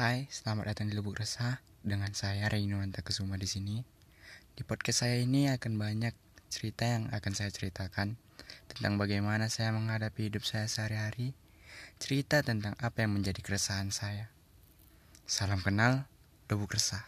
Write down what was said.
Hai, selamat datang di Lubuk Resah dengan saya Reino Antakesuma di sini. Di podcast saya ini akan banyak cerita yang akan saya ceritakan tentang bagaimana saya menghadapi hidup saya sehari-hari, cerita tentang apa yang menjadi keresahan saya. Salam kenal, Lubuk Resah.